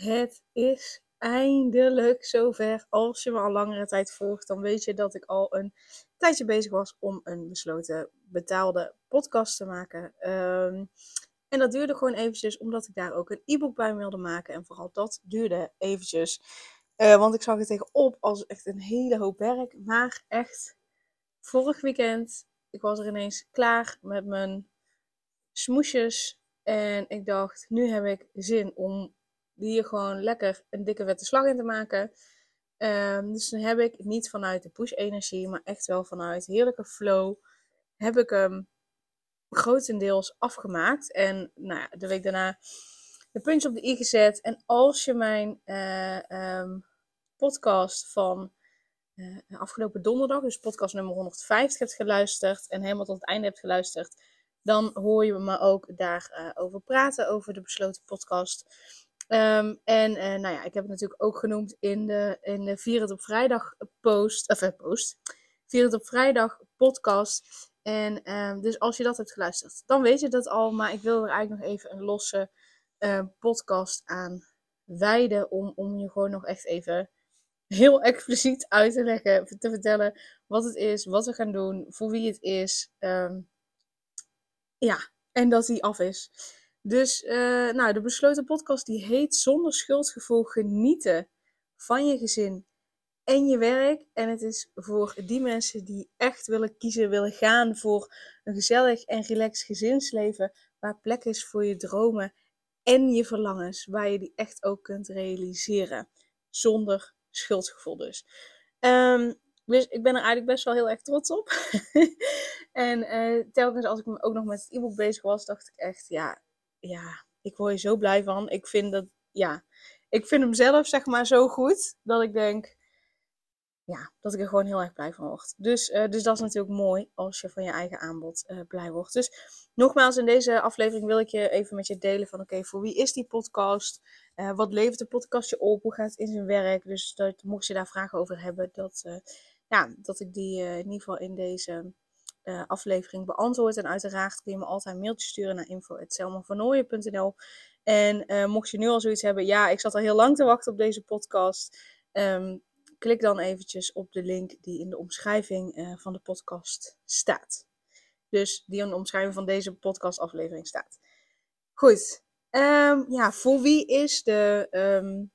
het is eindelijk zover. Als je me al langere tijd volgt, dan weet je dat ik al een tijdje bezig was om een besloten betaalde podcast te maken. Ehm, en dat duurde gewoon eventjes, omdat ik daar ook een e-book bij wilde maken. En vooral dat duurde eventjes. Uh, want ik zag er tegenop als echt een hele hoop werk. Maar echt, vorig weekend, ik was er ineens klaar met mijn smoesjes en ik dacht, nu heb ik zin om hier gewoon lekker een dikke vette slag in te maken. Um, dus dan heb ik niet vanuit de push-energie, maar echt wel vanuit heerlijke flow, heb ik hem grotendeels afgemaakt. En nou ja, de week daarna de puntje op de i gezet. En als je mijn uh, um, podcast van uh, afgelopen donderdag, dus podcast nummer 150, hebt geluisterd en helemaal tot het einde hebt geluisterd, dan hoor je me ook daarover uh, over praten, over de besloten podcast. Um, en uh, nou ja, ik heb het natuurlijk ook genoemd in de, in de Vier op Vrijdag post, of uh, post, Vier op Vrijdag podcast. En um, dus als je dat hebt geluisterd, dan weet je dat al. Maar ik wil er eigenlijk nog even een losse uh, podcast aan wijden. Om, om je gewoon nog echt even heel expliciet uit te leggen. Te vertellen wat het is, wat we gaan doen, voor wie het is. Um, ja, en dat die af is. Dus uh, nou, de besloten podcast die heet Zonder schuldgevoel genieten van je gezin en je werk. En het is voor die mensen die echt willen kiezen, willen gaan voor een gezellig en relaxed gezinsleven. Waar plek is voor je dromen en je verlangens. Waar je die echt ook kunt realiseren. Zonder schuldgevoel dus. Um, dus ik ben er eigenlijk best wel heel erg trots op. en uh, telkens als ik ook nog met het e-book bezig was, dacht ik echt, ja, ja, ik word je zo blij van. Ik vind dat, ja, ik vind hem zelf zeg maar zo goed dat ik denk, ja, dat ik er gewoon heel erg blij van word. Dus, uh, dus dat is natuurlijk mooi als je van je eigen aanbod uh, blij wordt. Dus nogmaals, in deze aflevering wil ik je even met je delen van, oké, voor wie is die podcast? Uh, wat levert de podcast je op? Hoe gaat het in zijn werk? Dus dat, mocht je daar vragen over hebben, dat, ja, dat ik die in ieder geval in deze uh, aflevering beantwoord. En uiteraard kun je me altijd een mailtje sturen naar info.selmavernooien.nl En uh, mocht je nu al zoiets hebben, ja, ik zat al heel lang te wachten op deze podcast. Um, klik dan eventjes op de link die in de omschrijving uh, van de podcast staat. Dus die in de omschrijving van deze podcastaflevering staat. Goed. Um, ja, voor wie is de, um,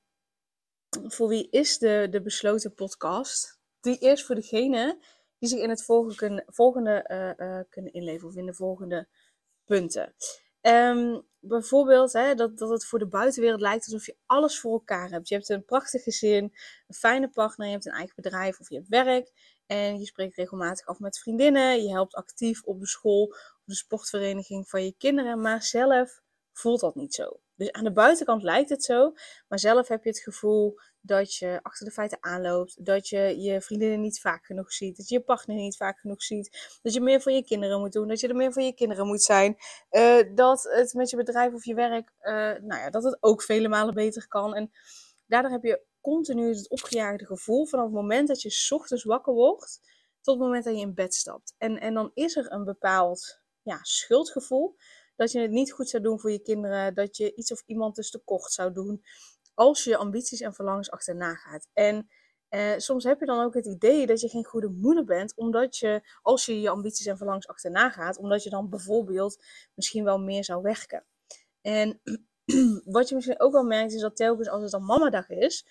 voor wie is de, de besloten podcast? Die is voor degene die zich in het volgende, volgende uh, uh, kunnen inleven of in de volgende punten. Um, bijvoorbeeld hè, dat, dat het voor de buitenwereld lijkt alsof je alles voor elkaar hebt. Je hebt een prachtig gezin, een fijne partner, je hebt een eigen bedrijf of je hebt werk. En je spreekt regelmatig af met vriendinnen. Je helpt actief op de school of de sportvereniging van je kinderen. Maar zelf voelt dat niet zo. Dus aan de buitenkant lijkt het zo, maar zelf heb je het gevoel dat je achter de feiten aanloopt, dat je je vriendinnen niet vaak genoeg ziet, dat je je partner niet vaak genoeg ziet, dat je meer voor je kinderen moet doen, dat je er meer voor je kinderen moet zijn, uh, dat het met je bedrijf of je werk, uh, nou ja, dat het ook vele malen beter kan. En daardoor heb je continu het opgejaagde gevoel vanaf het moment dat je ochtends wakker wordt, tot het moment dat je in bed stapt. En, en dan is er een bepaald ja, schuldgevoel dat je het niet goed zou doen voor je kinderen, dat je iets of iemand dus tekort zou doen, als je je ambities en verlangens achterna gaat. En eh, soms heb je dan ook het idee dat je geen goede moeder bent, omdat je, als je je ambities en verlangens achterna gaat, omdat je dan bijvoorbeeld misschien wel meer zou werken. En wat je misschien ook wel merkt, is dat telkens als het dan mamadag is,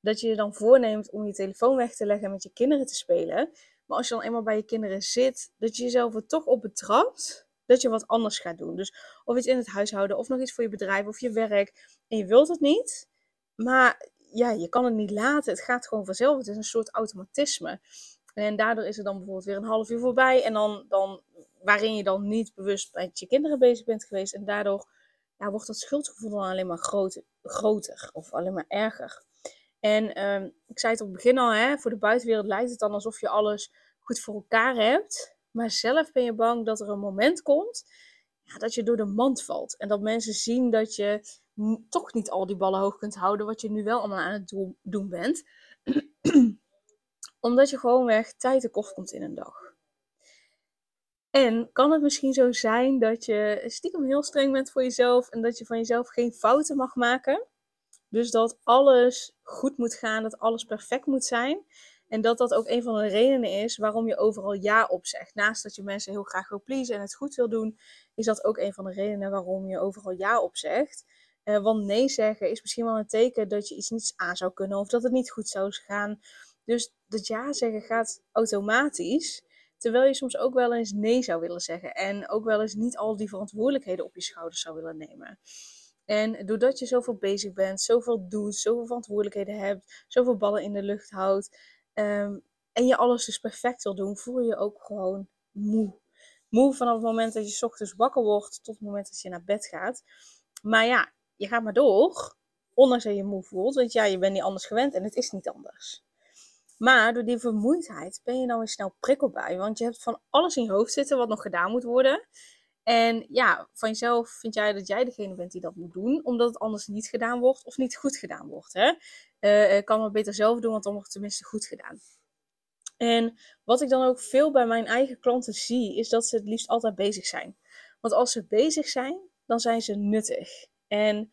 dat je je dan voorneemt om je telefoon weg te leggen en met je kinderen te spelen. Maar als je dan eenmaal bij je kinderen zit, dat je jezelf er toch op betrapt dat je wat anders gaat doen. Dus of iets in het huishouden, of nog iets voor je bedrijf of je werk. En je wilt het niet, maar ja, je kan het niet laten. Het gaat gewoon vanzelf. Het is een soort automatisme. En daardoor is er dan bijvoorbeeld weer een half uur voorbij. En dan, dan waarin je dan niet bewust met je kinderen bezig bent geweest. En daardoor ja, wordt dat schuldgevoel dan alleen maar groter. groter of alleen maar erger. En ehm, ik zei het op het begin al, hè, voor de buitenwereld lijkt het dan alsof je alles goed voor elkaar hebt. Maar zelf ben je bang dat er een moment komt ja, dat je door de mand valt. En dat mensen zien dat je toch niet al die ballen hoog kunt houden, wat je nu wel allemaal aan het doen bent. Omdat je gewoonweg tijd tekort komt in een dag. En kan het misschien zo zijn dat je stiekem heel streng bent voor jezelf en dat je van jezelf geen fouten mag maken? Dus dat alles goed moet gaan, dat alles perfect moet zijn. En dat dat ook een van de redenen is waarom je overal ja op zegt. Naast dat je mensen heel graag wil pleasen en het goed wil doen, is dat ook een van de redenen waarom je overal ja op zegt. Uh, want nee zeggen is misschien wel een teken dat je iets niet aan zou kunnen of dat het niet goed zou gaan. Dus dat ja zeggen gaat automatisch. Terwijl je soms ook wel eens nee zou willen zeggen. En ook wel eens niet al die verantwoordelijkheden op je schouders zou willen nemen. En doordat je zoveel bezig bent, zoveel doet, zoveel verantwoordelijkheden hebt, zoveel ballen in de lucht houdt. Ehm, en je alles dus perfect wil doen, voel je je ook gewoon moe. Moe vanaf het moment dat je ochtends wakker wordt tot het moment dat je naar bed gaat. Maar ja, je gaat maar door, ondanks dat je moe voelt. Want ja, je bent niet anders gewend en het is niet anders. Maar door die vermoeidheid ben je dan weer snel prikkelbaar. Want je hebt van alles in je hoofd zitten wat nog gedaan moet worden. En ja, van jezelf vind jij dat jij degene bent die dat moet doen, omdat het anders niet gedaan wordt of niet goed gedaan wordt. Hè? Ik kan het beter zelf doen, want dan wordt het tenminste goed gedaan. En wat ik dan ook veel bij mijn eigen klanten zie, is dat ze het liefst altijd bezig zijn. Want als ze bezig zijn, dan zijn ze nuttig. En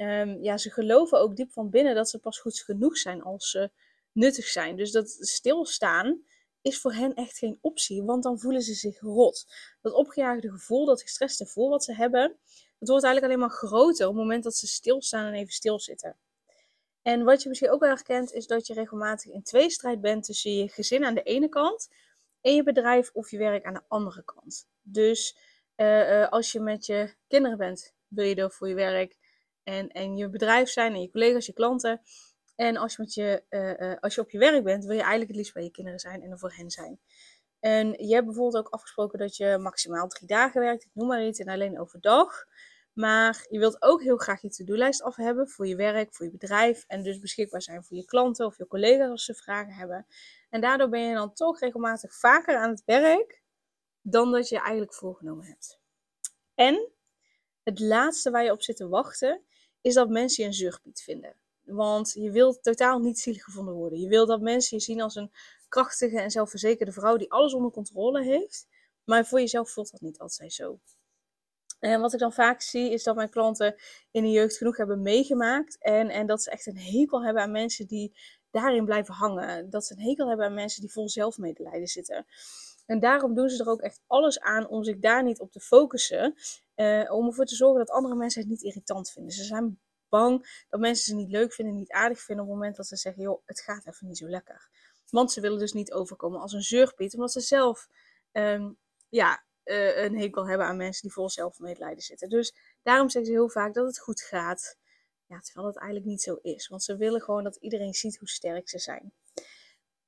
um, ja, ze geloven ook diep van binnen dat ze pas goed genoeg zijn als ze nuttig zijn. Dus dat stilstaan is voor hen echt geen optie, want dan voelen ze zich rot. Dat opgejaagde gevoel, dat gestreste gevoel wat ze hebben, dat wordt eigenlijk alleen maar groter op het moment dat ze stilstaan en even stilzitten. En wat je misschien ook wel herkent, is dat je regelmatig in tweestrijd bent tussen je gezin aan de ene kant en je bedrijf of je werk aan de andere kant. Dus uh, als je met je kinderen bent, wil je er voor je werk en, en je bedrijf zijn en je collega's, je klanten. En als je, met je, uh, als je op je werk bent, wil je eigenlijk het liefst bij je kinderen zijn en er voor hen zijn. En je hebt bijvoorbeeld ook afgesproken dat je maximaal drie dagen werkt, ik noem maar iets, en alleen overdag. Maar je wilt ook heel graag je to-do-lijst af hebben voor je werk, voor je bedrijf. En dus beschikbaar zijn voor je klanten of je collega's als ze vragen hebben. En daardoor ben je dan toch regelmatig vaker aan het werk dan dat je eigenlijk voorgenomen hebt. En het laatste waar je op zit te wachten is dat mensen je een zuurpiet vinden. Want je wilt totaal niet zielig gevonden worden. Je wilt dat mensen je zien als een krachtige en zelfverzekerde vrouw die alles onder controle heeft. Maar voor jezelf voelt dat niet altijd zo. En wat ik dan vaak zie is dat mijn klanten in de jeugd genoeg hebben meegemaakt. En, en dat ze echt een hekel hebben aan mensen die daarin blijven hangen. Dat ze een hekel hebben aan mensen die vol zelfmedelijden zitten. En daarom doen ze er ook echt alles aan om zich daar niet op te focussen. Uh, om ervoor te zorgen dat andere mensen het niet irritant vinden. Ze zijn bang dat mensen ze niet leuk vinden, niet aardig vinden op het moment dat ze zeggen, joh, het gaat even niet zo lekker. Want ze willen dus niet overkomen als een zeurpiet, omdat ze zelf um, ja, uh, een hekel hebben aan mensen die vol zelfmedelijden zitten. Dus daarom zeggen ze heel vaak dat het goed gaat. Ja, terwijl het eigenlijk niet zo is. Want ze willen gewoon dat iedereen ziet hoe sterk ze zijn.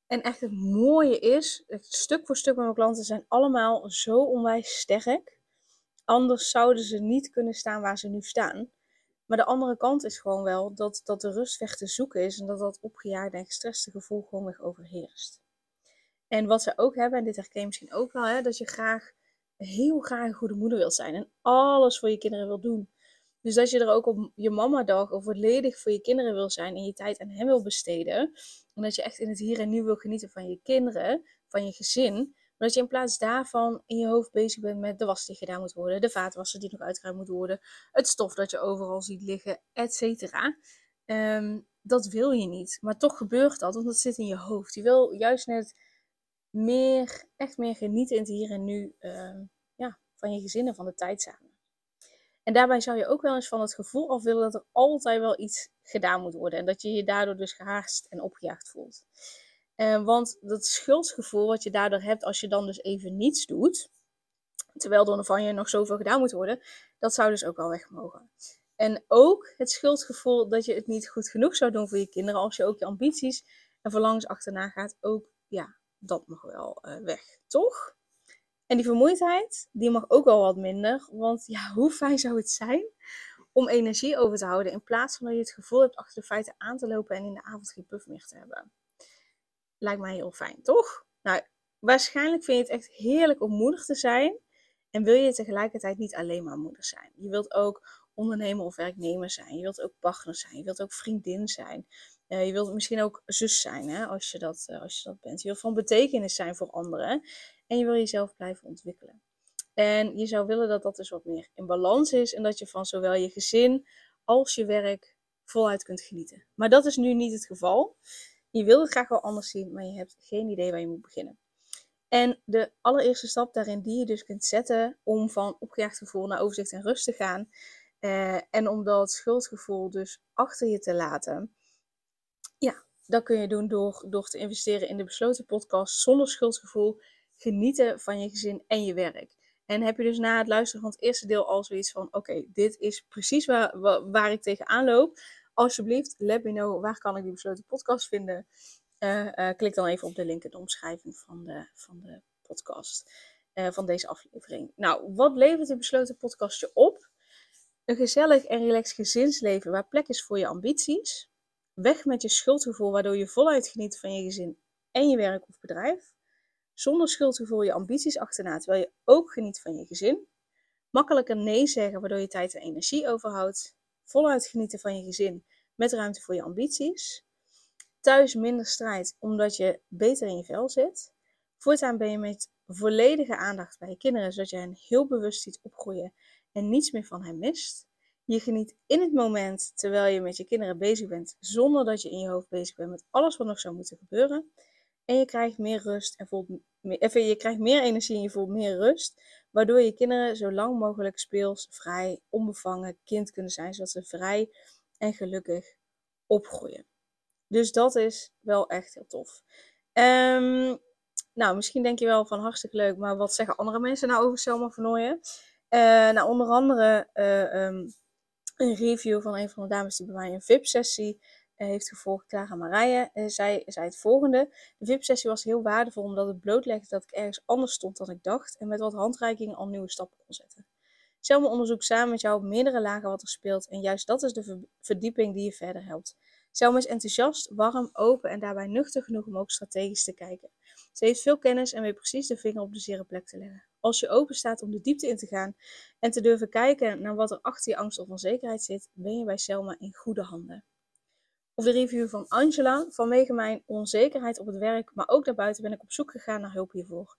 En echt het mooie is, stuk voor stuk met mijn klanten zijn allemaal zo onwijs sterk. Anders zouden ze niet kunnen staan waar ze nu staan. Maar de andere kant is gewoon wel dat, dat de rust weg te zoeken is en dat dat opgejaagde en gestreste gevoel gewoon weg overheerst. En wat ze ook hebben, en dit herken je misschien ook wel, hè, dat je graag, heel graag een goede moeder wilt zijn en alles voor je kinderen wil doen. Dus dat je er ook op je mamadag of volledig voor je kinderen wil zijn en je tijd aan hen wil besteden. En dat je echt in het hier en nu wil genieten van je kinderen, van je gezin. Maar dat je in plaats daarvan in je hoofd bezig bent met de was die gedaan moet worden, de vaatwasser die nog uitgeruimd moet worden, het stof dat je overal ziet liggen, et cetera. Ehm, dat wil je niet. Maar toch gebeurt dat, want dat zit in je hoofd. Je wil juist net meer, echt meer genieten in het hier en nu ehm, ja, van je gezin en van de tijd samen. En daarbij zou je ook wel eens van het gevoel af willen dat er altijd wel iets gedaan moet worden. En dat je je daardoor dus gehaast en opgejaagd voelt. Uh, want dat schuldgevoel wat je daardoor hebt als je dan dus even niets doet, terwijl er van je nog zoveel gedaan moet worden, dat zou dus ook wel weg mogen. En ook het schuldgevoel dat je het niet goed genoeg zou doen voor je kinderen als je ook je ambities en verlangens achterna gaat, ook ja, dat mag wel uh, weg, toch? En die vermoeidheid, die mag ook wel wat minder, want ja, hoe fijn zou het zijn om energie over te houden in plaats van dat je het gevoel hebt achter de feiten aan te lopen en in de avond geen puff meer te hebben. Lijkt mij heel fijn, toch? Nou, waarschijnlijk vind je het echt heerlijk om moeder te zijn en wil je tegelijkertijd niet alleen maar moeder zijn. Je wilt ook ondernemer of werknemer zijn. Je wilt ook partner zijn. Je wilt ook vriendin zijn. Je wilt misschien ook zus zijn hè, als, je dat, uh, als je dat bent. Je wilt van betekenis zijn voor anderen. En je wil jezelf blijven ontwikkelen. En je zou willen dat dat dus wat meer in balans is. En dat je van zowel je gezin als je werk voluit kunt genieten. Maar dat is nu niet het geval. Je wil het graag wel anders zien, maar je hebt geen idee waar je moet beginnen. En de allereerste stap daarin die je dus kunt zetten om van opgejaagd gevoel naar overzicht en rust te gaan. Uh, en om dat schuldgevoel dus achter je te laten. Ja, dat kun je doen door, door te investeren in de besloten podcast zonder schuldgevoel. Genieten van je gezin en je werk. En heb je dus na het luisteren van het eerste deel al zoiets van: oké, dit is precies waar, waar, waar, ik tegenaan loop. Alsjeblieft, let me know waar kan ik die besloten podcast vinden. Uh, uh, klik dan even op de link in de omschrijving van de, van de podcast. Uh, van deze aflevering. Nou, wat levert die besloten podcast je op? Een gezellig en relaxed gezinsleven waar plek is voor je ambities. Weg met je schuldgevoel, waardoor je voluit geniet van je gezin en je werk of bedrijf. Zonder schuldgevoel je ambities achterna, terwijl je ook geniet van je gezin. Makkelijker nee zeggen, waardoor je tijd en energie overhoudt. Voluit genieten van je gezin met ruimte voor je ambities. Thuis minder strijd, omdat je beter in je vel zit. Voortaan ben je met volledige aandacht bij je kinderen, zodat je hen heel bewust ziet opgroeien en niets meer van hem mist. Je geniet in het moment terwijl je met je kinderen bezig bent, zonder dat je in je hoofd bezig bent met alles wat nog zou moeten gebeuren. En je krijgt meer rust en voelt even, je krijgt meer energie en je voelt meer rust, waardoor je kinderen zo lang mogelijk speels, vrij, onbevangen kind kunnen zijn, zodat ze vrij en gelukkig opgroeien. Dus dat is wel echt heel tof. Um, nou, misschien denk je wel van hartstikke leuk, maar wat zeggen andere mensen nou over Selma Vernooien? Uh, nou, onder andere uh, um, een review van een van de dames die bij mij een VIP-sessie heeft gevolgd, Clara Marije, zei, zei het volgende. De VIP-sessie was heel waardevol omdat het blootlegde dat ik ergens anders stond dan ik dacht en met wat handreikingen al nieuwe stappen kon zetten. Selma onderzoekt samen met jou op meerdere lagen wat er speelt en juist dat is de verdieping die je verder helpt. Selma is enthousiast, warm, open en daarbij nuchter genoeg om ook strategisch te kijken. Ze heeft veel kennis en weet precies de vinger op de zere plek te leggen. Als je open staat om de diepte in te gaan en te durven kijken naar wat er achter je angst of onzekerheid zit, ben je bij Selma in goede handen. Of de review van Angela. Vanwege mijn onzekerheid op het werk, maar ook daarbuiten, ben ik op zoek gegaan naar hulp hiervoor.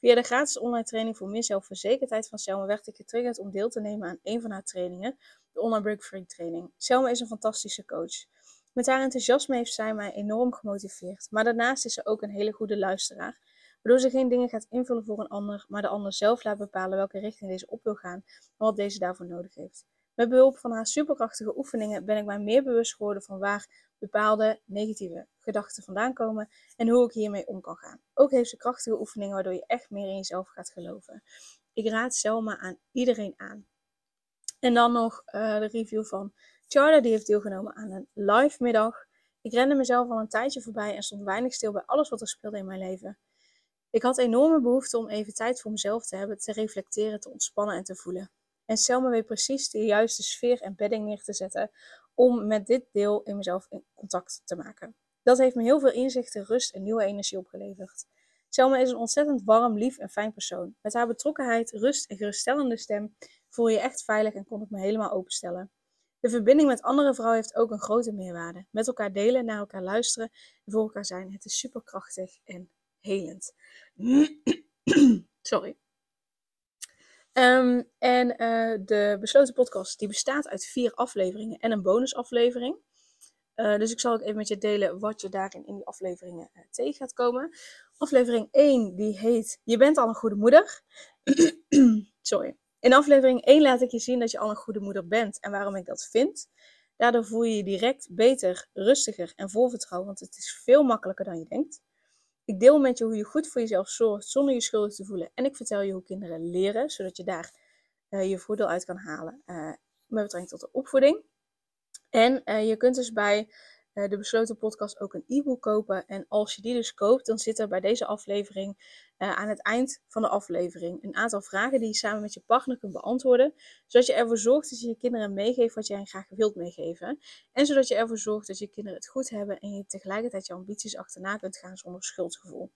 Via de gratis online training voor meer zelfverzekerdheid van Selma werd ik getriggerd om deel te nemen aan een van haar trainingen, de Online training. Selma is een fantastische coach. Met haar enthousiasme heeft zij mij enorm gemotiveerd. Maar daarnaast is ze ook een hele goede luisteraar. Waardoor ze geen dingen gaat invullen voor een ander, maar de ander zelf laat bepalen welke richting deze op wil gaan en wat deze daarvoor nodig heeft. Met behulp van haar superkrachtige oefeningen ben ik mij meer bewust geworden van waar bepaalde negatieve gedachten vandaan komen en hoe ik hiermee om kan gaan. Ook heeft ze krachtige oefeningen waardoor je echt meer in jezelf gaat geloven. Ik raad Selma aan iedereen aan. En dan nog uh, de review van Charlotte die heeft deelgenomen aan een live middag. Ik rende mezelf al een tijdje voorbij en stond weinig stil bij alles wat er speelde in mijn leven. Ik had enorme behoefte om even tijd voor mezelf te hebben, te reflecteren, te ontspannen en te voelen. En Selma weet precies de juiste sfeer en bedding neer te zetten om met dit deel in mezelf in contact te maken. Dat heeft me heel veel inzichten, rust en nieuwe energie opgeleverd. Selma is een ontzettend warm, lief en fijn persoon. Met haar betrokkenheid, rust en geruststellende stem voel je echt veilig en kon ik me helemaal openstellen. De verbinding met andere vrouwen heeft ook een grote meerwaarde. Met elkaar delen, naar elkaar luisteren en voor elkaar zijn. Het is superkrachtig en helend. Sorry. Um, en uh, de besloten podcast die bestaat uit vier afleveringen en een bonusaflevering. Uh, dus ik zal ook even met je delen wat je daarin in die afleveringen uh, tegen gaat komen. Aflevering 1 die heet Je bent al een goede moeder. Sorry. In aflevering 1 laat ik je zien dat je al een goede moeder bent en waarom ik dat vind. Daardoor voel je je direct beter, rustiger en vol vertrouwen, want het is veel makkelijker dan je denkt. Ik deel met je hoe je goed voor jezelf zorgt zonder je schuldig te voelen. En ik vertel je hoe kinderen leren, zodat je daar uh, je voordeel uit kan halen uh, met betrekking tot de opvoeding. En uh, je kunt dus bij de besloten podcast ook een e-book kopen. En als je die dus koopt, dan zit er bij deze aflevering uh, aan het eind van de aflevering een aantal vragen die je samen met je partner kunt beantwoorden. Zodat je ervoor zorgt dat je je kinderen meegeeft wat jij graag wilt meegeven. En zodat je ervoor zorgt dat je kinderen het goed hebben en je tegelijkertijd je ambities achterna kunt gaan zonder schuldgevoel.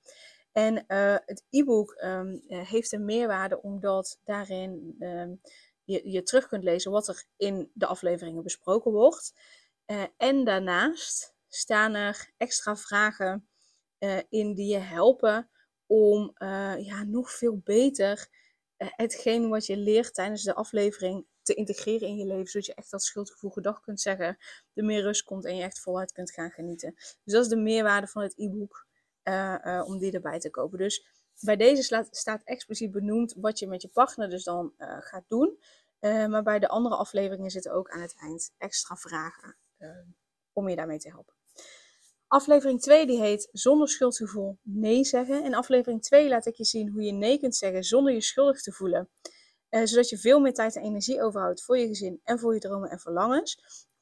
En uh, het e-book um, heeft een meerwaarde omdat daarin um, je, je terug kunt lezen wat er in de afleveringen besproken wordt. Uh, en daarnaast staan er extra vragen uh, in die je helpen om ja, nog veel beter hetgeen wat je leert tijdens de aflevering te integreren in je leven, zodat je echt dat schuldgevoel gedag kunt zeggen, er meer rust komt en je echt voluit kunt gaan genieten. Dus dat is de meerwaarde van het e-book. Om die erbij te kopen. Dus bij deze staat expliciet benoemd wat je met je partner dus dan gaat doen. maar bij de andere afleveringen zitten ook aan het eind extra vragen om je daarmee te helpen. Aflevering 2 die heet Zonder schuldgevoel nee zeggen. In aflevering 2 laat ik je zien hoe je nee kunt zeggen zonder je schuldig te voelen. zodat je veel meer tijd en energie overhoudt voor je gezin en voor je dromen en verlangens.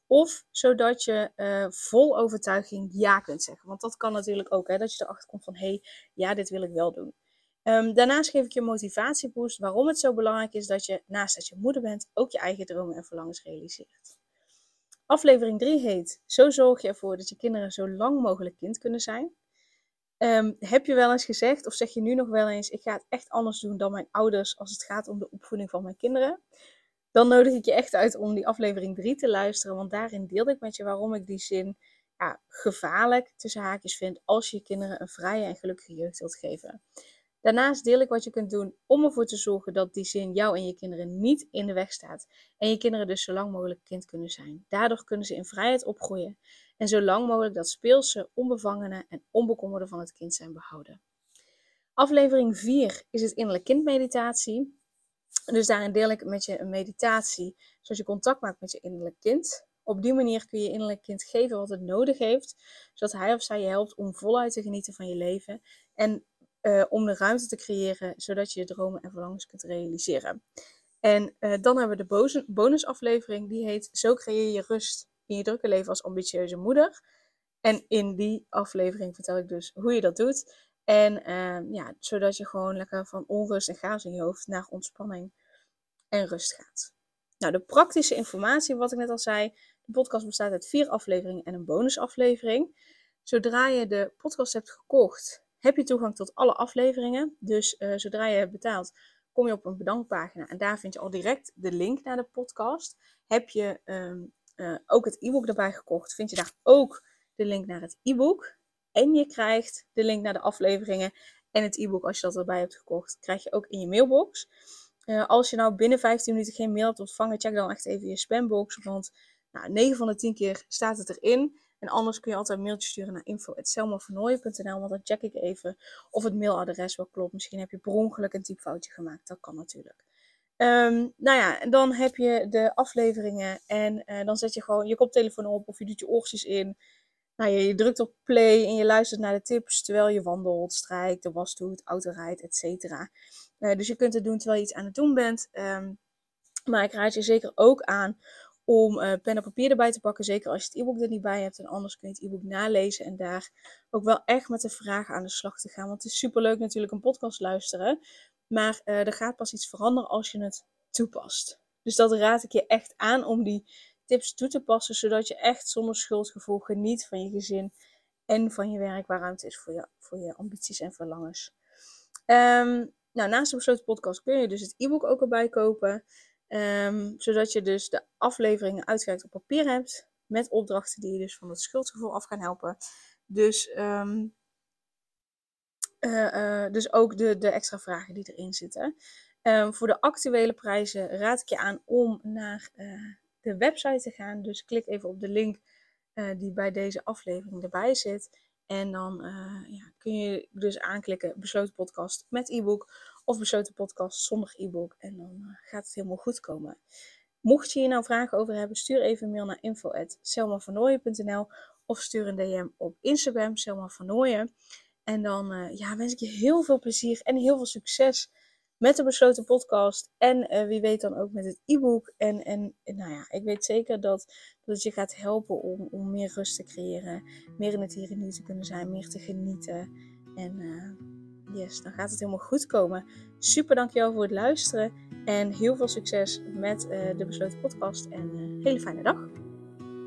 Of zodat je uh, vol overtuiging ja kunt zeggen. Want dat kan natuurlijk ook, hè, dat je erachter komt van hé, hey, ja, dit wil ik wel doen. Um, daarnaast geef ik je motivatieboost waarom het zo belangrijk is dat je, naast dat je moeder bent, ook je eigen dromen en verlangens realiseert. Aflevering 3 heet Zo zorg je ervoor dat je kinderen zo lang mogelijk kind kunnen zijn. Um, heb je wel eens gezegd, of zeg je nu nog wel eens, ik ga het echt anders doen dan mijn ouders als het gaat om de opvoeding van mijn kinderen? dan nodig ik je echt uit om die aflevering 3 te luisteren. Want daarin deelde ik met je waarom ik die zin ja, gevaarlijk tussen haakjes vind als je je kinderen een vrije en gelukkige jeugd wilt geven. Daarnaast deel ik wat je kunt doen om ervoor te zorgen dat die zin jou en je kinderen niet in de weg staat. En je kinderen dus zo lang mogelijk kind kunnen zijn. Daardoor kunnen ze in vrijheid opgroeien en zo lang mogelijk dat speelse, onbevangene en onbekommerde van het kind zijn behouden. Aflevering 4 is het innerlijk kindmeditatie. Dus daarin deel ik met je een meditatie, zodat je contact maakt met je innerlijk kind. Op die manier kun je innerlijk kind geven wat het nodig heeft, zodat hij of zij je helpt om voluit te genieten van je leven en uh, om de ruimte te creëren, zodat je je dromen en verlangens kunt realiseren. En uh, dan hebben we de bonusaflevering, die heet Zo creëer je rust in je drukke leven als ambitieuze moeder. En in die aflevering vertel ik dus hoe je dat doet. En uh, ja, zodat je gewoon lekker van onrust en chaos in je hoofd naar ontspanning en rust gaat. Nou, de praktische informatie, wat ik net al zei. De podcast bestaat uit vier afleveringen en een bonusaflevering. Zodra je de podcast hebt gekocht, heb je toegang tot alle afleveringen. Dus uh, zodra je hebt betaald, kom je op een bedankpagina en daar vind je al direct de link naar de podcast. Heb je um, uh, ook het e-book erbij gekocht, vind je daar ook de link naar het e-book. En je krijgt de link naar de afleveringen en het e-book als je dat erbij hebt gekocht, krijg je ook in je mailbox. Uh, als je nou binnen 15 minuten geen mail hebt ontvangen, check dan echt even je spambox. Want nou, 9 van de 10 keer staat het erin. En anders kun je altijd een mailtje sturen naar info.selmavernooien.nl. Want dan check ik even of het mailadres wel klopt. Misschien heb je per ongeluk een typfoutje gemaakt. Dat kan natuurlijk. Um, nou ja, en dan heb je de afleveringen. En uh, dan zet je gewoon je koptelefoon op of je doet je oortjes in. Nou, je, je, drukt op play en je luistert naar de tips terwijl je wandelt, strijkt, de was doet, autorijdt, etc. Uh, dus je kunt het doen terwijl je iets aan het doen bent. Um, maar ik raad je zeker ook aan om uh, pen en papier erbij te pakken. Zeker als je het e-book er niet bij hebt. En anders kun je het e-book nalezen. En daar ook wel echt met de vragen aan de slag te gaan. Want het is superleuk natuurlijk een podcast luisteren. Maar uh, er gaat pas iets veranderen als je het toepast. Dus dat raad ik je echt aan om die tips toe te passen. Zodat je echt zonder schuldgevoel geniet van je gezin. En van je werk waar ruimte is voor je, voor je ambities en verlangens. Um, nou, naast de besloten podcast kun je dus het e-book ook erbij kopen. Um, zodat je dus de afleveringen uitgewerkt op papier hebt. Met opdrachten die je dus van het schuldgevoel af gaan helpen. Dus, um, uh, uh, dus ook de, de extra vragen die erin zitten. Um, voor de actuele prijzen raad ik je aan om naar uh, de website te gaan. Dus klik even op de link die bij deze aflevering erbij zit. En dan ja, kun je dus aanklikken besloten podcast met e-book of besloten podcast zonder e-book. En dan uh, gaat het helemaal goed komen. Mocht je hier nou vragen over hebben, stuur even een mail naar info.selmavernooien.nl of stuur een DM op Instagram, Selma En dan uh, ja, wens ik je heel veel plezier en heel veel succes met de besloten podcast. En uh, wie weet dan ook met het e-book. En, en nou ja, ik weet zeker dat, dat het je gaat helpen om, om meer rust te creëren. Meer in het hier en nu te kunnen zijn. Meer te genieten. En yes, dan gaat het helemaal goed komen. Super dankjewel voor het luisteren. En heel veel succes met uh, de besloten podcast. En hele fijne dag.